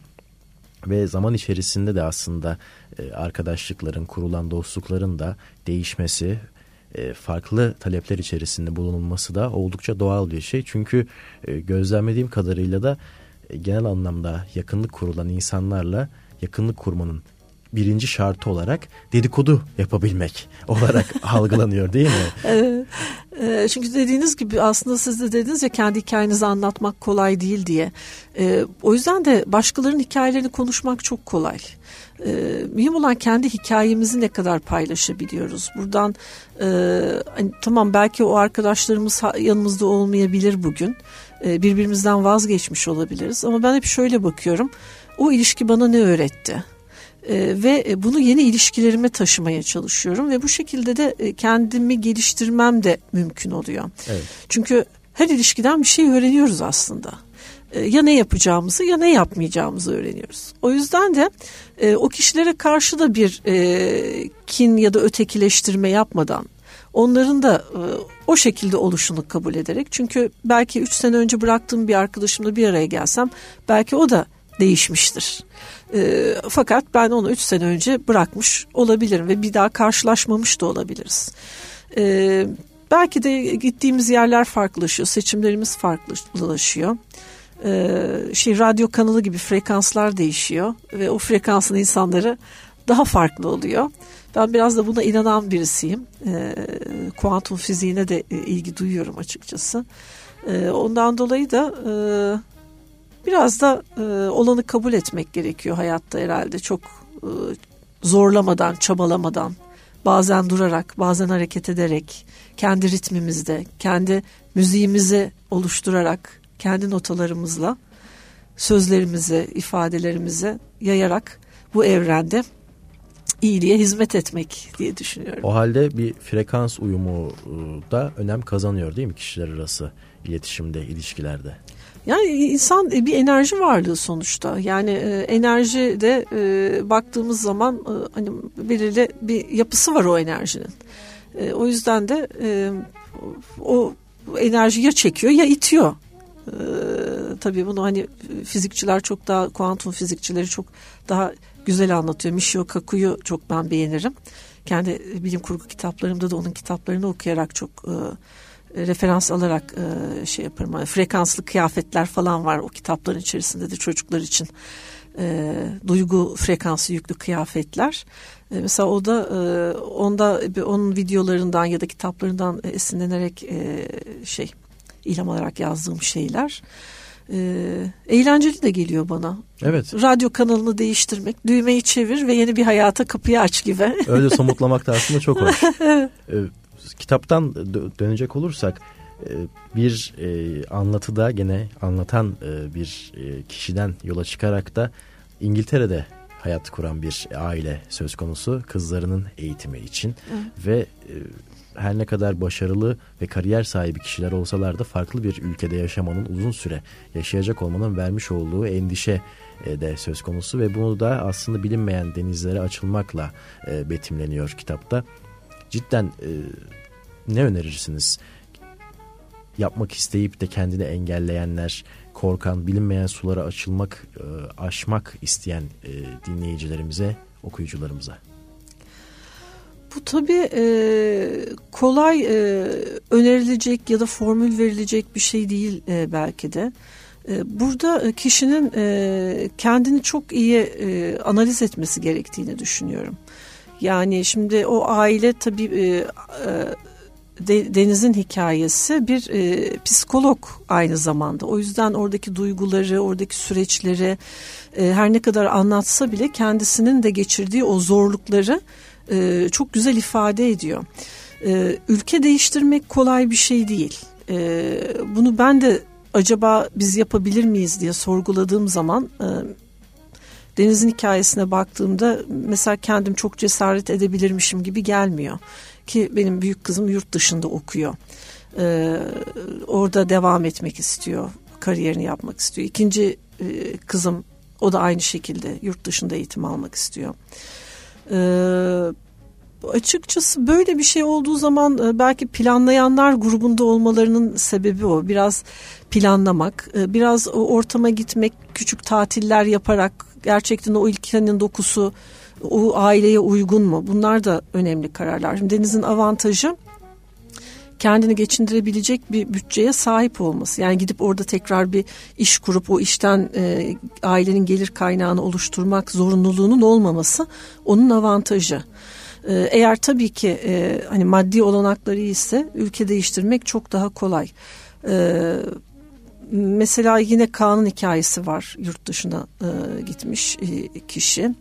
Ve zaman içerisinde de aslında e, arkadaşlıkların, kurulan dostlukların da değişmesi, e, farklı talepler içerisinde bulunulması da oldukça doğal bir şey. Çünkü e, gözlemlediğim kadarıyla da genel anlamda yakınlık kurulan insanlarla yakınlık kurmanın birinci şartı olarak dedikodu yapabilmek olarak algılanıyor değil mi? Evet. E, çünkü dediğiniz gibi aslında siz de dediniz ya kendi hikayenizi anlatmak kolay değil diye. E, o yüzden de başkalarının hikayelerini konuşmak çok kolay. E, mühim olan kendi hikayemizi ne kadar paylaşabiliyoruz. Buradan hani, tamam belki o arkadaşlarımız yanımızda olmayabilir bugün. birbirimizden vazgeçmiş olabiliriz ama ben hep şöyle bakıyorum. O ilişki bana ne öğretti? E, ve bunu yeni ilişkilerime taşımaya çalışıyorum ve bu şekilde de e, kendimi geliştirmem de mümkün oluyor. Evet. Çünkü her ilişkiden bir şey öğreniyoruz aslında. E, ya ne yapacağımızı ya ne yapmayacağımızı öğreniyoruz. O yüzden de e, o kişilere karşı da bir e, kin ya da ötekileştirme yapmadan onların da e, o şekilde oluşunu kabul ederek çünkü belki üç sene önce bıraktığım bir arkadaşımla bir araya gelsem belki o da değişmiştir. E, fakat ben onu 3 sene önce bırakmış olabilirim ve bir daha karşılaşmamış da olabiliriz. E, belki de gittiğimiz yerler farklılaşıyor, seçimlerimiz farklılaşıyor. E, şey radyo kanalı gibi frekanslar değişiyor ve o frekansın insanları daha farklı oluyor. Ben biraz da buna inanan birisiyim. E, kuantum fiziğine de ilgi duyuyorum açıkçası. E, ondan dolayı da e, biraz da e, olanı kabul etmek gerekiyor hayatta herhalde. Çok e, zorlamadan, çabalamadan, bazen durarak, bazen hareket ederek, kendi ritmimizde, kendi müziğimizi oluşturarak, kendi notalarımızla sözlerimizi, ifadelerimizi yayarak bu evrende iyiliğe hizmet etmek diye düşünüyorum. O halde bir frekans uyumu da önem kazanıyor değil mi kişiler arası iletişimde, ilişkilerde? Yani insan e, bir enerji varlığı sonuçta. Yani e, enerji de e, baktığımız zaman hani belirli bir yapısı var o enerjinin. O yüzden de o enerji ya çekiyor ya itiyor. Tabii bunu hani fizikçiler çok daha kuantum fizikçileri çok daha güzel anlatıyor. Michio Kaku'yu çok ben beğenirim. Kendi bilim kurgu kitaplarımda da onun kitaplarını okuyarak çok e, referans alarak e, şey yaparım. Frekanslı kıyafetler falan var o kitapların içerisinde de çocuklar için. E, duygu frekansı yüklü kıyafetler. E, mesela o da e, onda onun videolarından ya da kitaplarından esinlenerek e, şey ilham alarak yazdığım şeyler. E, eğlenceli de geliyor bana. Evet. Radyo kanalını değiştirmek, düğmeyi çevir ve yeni bir hayata kapıyı aç gibi. Öyle somutlamak da aslında çok hoş. evet. kitaptan dönecek olursak e, bir e, anlatıda gene anlatan e, bir kişiden yola çıkarak da İngiltere'de hayat kuran bir aile söz konusu kızlarının eğitimi için Hı. ve her ne kadar başarılı ve kariyer sahibi kişiler olsalar da farklı bir ülkede yaşamanın uzun süre yaşayacak olmanın vermiş olduğu endişe de söz konusu ve bunu da aslında bilinmeyen denizlere açılmakla betimleniyor kitapta. Cidden ne önerirsiniz? Yapmak isteyip de kendini engelleyenler, korkan, bilinmeyen sulara açılmak, e, aşmak isteyen e, dinleyicilerimize, okuyucularımıza. Bu tabii e, kolay e, önerilecek ya da formül verilecek bir şey değil e, belki de. E, burada kişinin e, kendini çok iyi e, analiz etmesi gerektiğini düşünüyorum. Yani şimdi o aile tabii e, e, Deniz'in hikayesi bir e, psikolog aynı zamanda. O yüzden oradaki duyguları, oradaki süreçleri e, her ne kadar anlatsa bile kendisinin de geçirdiği o zorlukları e, çok güzel ifade ediyor. E, ülke değiştirmek kolay bir şey değil. E, bunu ben de acaba biz yapabilir miyiz diye sorguladığım zaman... E, Deniz'in hikayesine baktığımda mesela kendim çok cesaret edebilirmişim gibi gelmiyor ki benim büyük kızım yurt dışında okuyor. Ee, orada devam etmek istiyor. Kariyerini yapmak istiyor. İkinci e, kızım o da aynı şekilde yurt dışında eğitim almak istiyor. Ee, açıkçası böyle bir şey olduğu zaman e, belki planlayanlar grubunda olmalarının sebebi o. Biraz planlamak, e, biraz ortama gitmek, küçük tatiller yaparak gerçekten o ülkenin dokusu o aileye uygun mu? Bunlar da önemli kararlar. Şimdi Deniz'in avantajı kendini geçindirebilecek bir bütçeye sahip olması. Yani gidip orada tekrar bir iş kurup o işten e, ailenin gelir kaynağını oluşturmak zorunluluğunun olmaması onun avantajı. E, eğer tabii ki e, hani maddi olanakları ise ülke değiştirmek çok daha kolay. E, mesela yine Kaan'ın hikayesi var yurt dışına e, gitmiş e, kişi.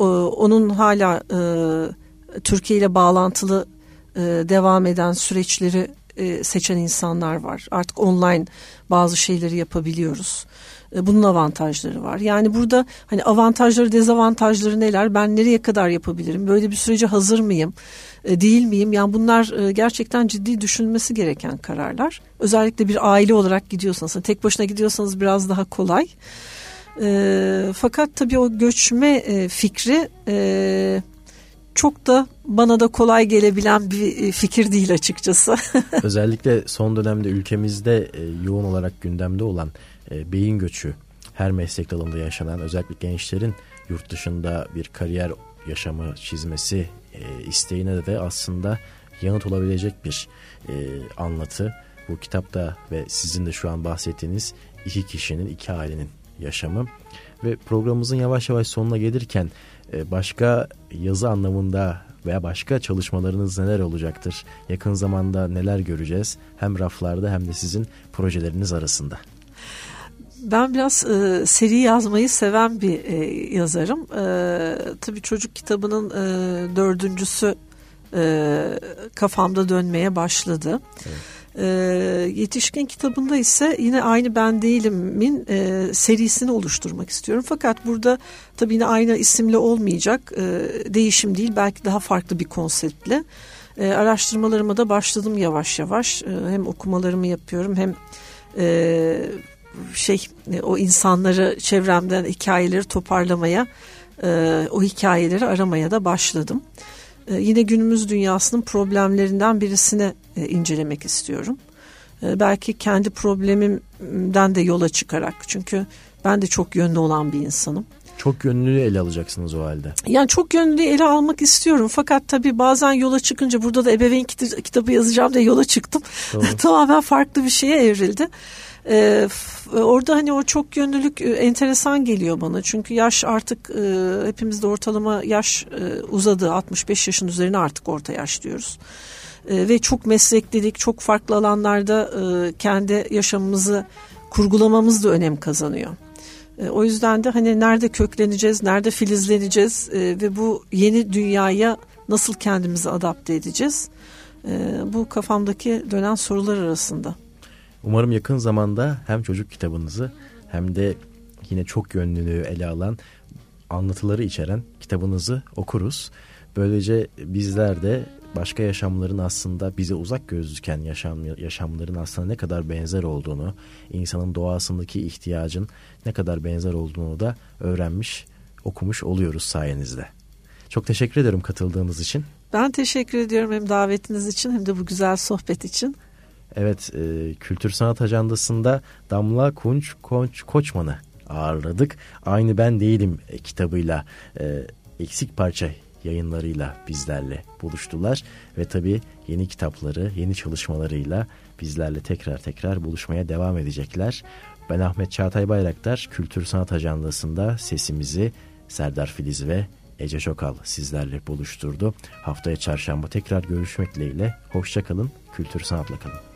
Ee, onun hala e, Türkiye ile bağlantılı e, devam eden süreçleri e, seçen insanlar var. Artık online bazı şeyleri yapabiliyoruz. E, bunun avantajları var. Yani burada hani avantajları dezavantajları neler? Ben nereye kadar yapabilirim? Böyle bir sürece hazır mıyım? Değil miyim? Yani bunlar gerçekten ciddi düşünülmesi gereken kararlar. Özellikle bir aile olarak gidiyorsanız, tek başına gidiyorsanız biraz daha kolay. Fakat tabii o göçme fikri çok da bana da kolay gelebilen bir e, fikir değil açıkçası. Özellikle son dönemde ülkemizde e, yoğun olarak gündemde olan e, beyin göçü her meslek dalında yaşanan özellikle gençlerin yurt dışında bir kariyer yaşamı çizmesi isteğine de aslında yanıt olabilecek bir anlatı. Bu kitapta ve sizin de şu an bahsettiğiniz iki kişinin, iki ailenin yaşamı ve programımızın yavaş yavaş sonuna gelirken başka yazı anlamında veya başka çalışmalarınız neler olacaktır? Yakın zamanda neler göreceğiz? Hem raflarda hem de sizin projeleriniz arasında. Ben biraz e, seri yazmayı seven bir e, yazarım. E, tabii çocuk kitabının e, dördüncüsü e, kafamda dönmeye başladı. Evet. E, yetişkin kitabında ise yine aynı ben değilimin e, serisini oluşturmak istiyorum. Fakat burada tabii yine aynı isimle olmayacak e, değişim değil belki daha farklı bir konseptle. E, araştırmalarıma da başladım yavaş yavaş. E, hem okumalarımı yapıyorum hem e, şey o insanları çevremden hikayeleri toparlamaya o hikayeleri aramaya da başladım. Yine günümüz dünyasının problemlerinden birisini e, incelemek istiyorum. E, belki kendi problemimden de yola çıkarak çünkü ben de çok yönlü olan bir insanım. Çok yönlü ele alacaksınız o halde. Yani çok yönlü ele almak istiyorum. Fakat tabii bazen yola çıkınca burada da ebeveyn kitabı yazacağım diye yola çıktım. Tamamen farklı bir şeye evrildi. Ee, orada hani o çok yönlülük e, enteresan geliyor bana. Çünkü yaş artık e, hepimizde ortalama yaş e, uzadı. 65 yaşın üzerine artık orta yaş diyoruz. E, ve çok mesleklilik, çok farklı alanlarda e, kendi yaşamımızı kurgulamamız da önem kazanıyor. E, o yüzden de hani nerede kökleneceğiz, nerede filizleneceğiz e, ve bu yeni dünyaya nasıl kendimizi adapte edeceğiz? E, bu kafamdaki dönen sorular arasında. Umarım yakın zamanda hem çocuk kitabınızı hem de yine çok yönlülüğü ele alan anlatıları içeren kitabınızı okuruz. Böylece bizler de başka yaşamların aslında bize uzak gözüken yaşam, yaşamların aslında ne kadar benzer olduğunu, insanın doğasındaki ihtiyacın ne kadar benzer olduğunu da öğrenmiş, okumuş oluyoruz sayenizde. Çok teşekkür ederim katıldığınız için. Ben teşekkür ediyorum hem davetiniz için hem de bu güzel sohbet için. Evet, e, Kültür Sanat Ajandası'nda Damla Kunç Koç, Koçman'ı ağırladık. Aynı Ben Değilim kitabıyla e, eksik parça yayınlarıyla bizlerle buluştular ve tabii yeni kitapları, yeni çalışmalarıyla bizlerle tekrar tekrar buluşmaya devam edecekler. Ben Ahmet Çağatay Bayraktar, Kültür Sanat Ajandası'nda sesimizi Serdar Filiz ve Ece Çokal sizlerle buluşturdu. Haftaya çarşamba tekrar görüşmek dileğiyle. Hoşçakalın, kültür sanatla kalın.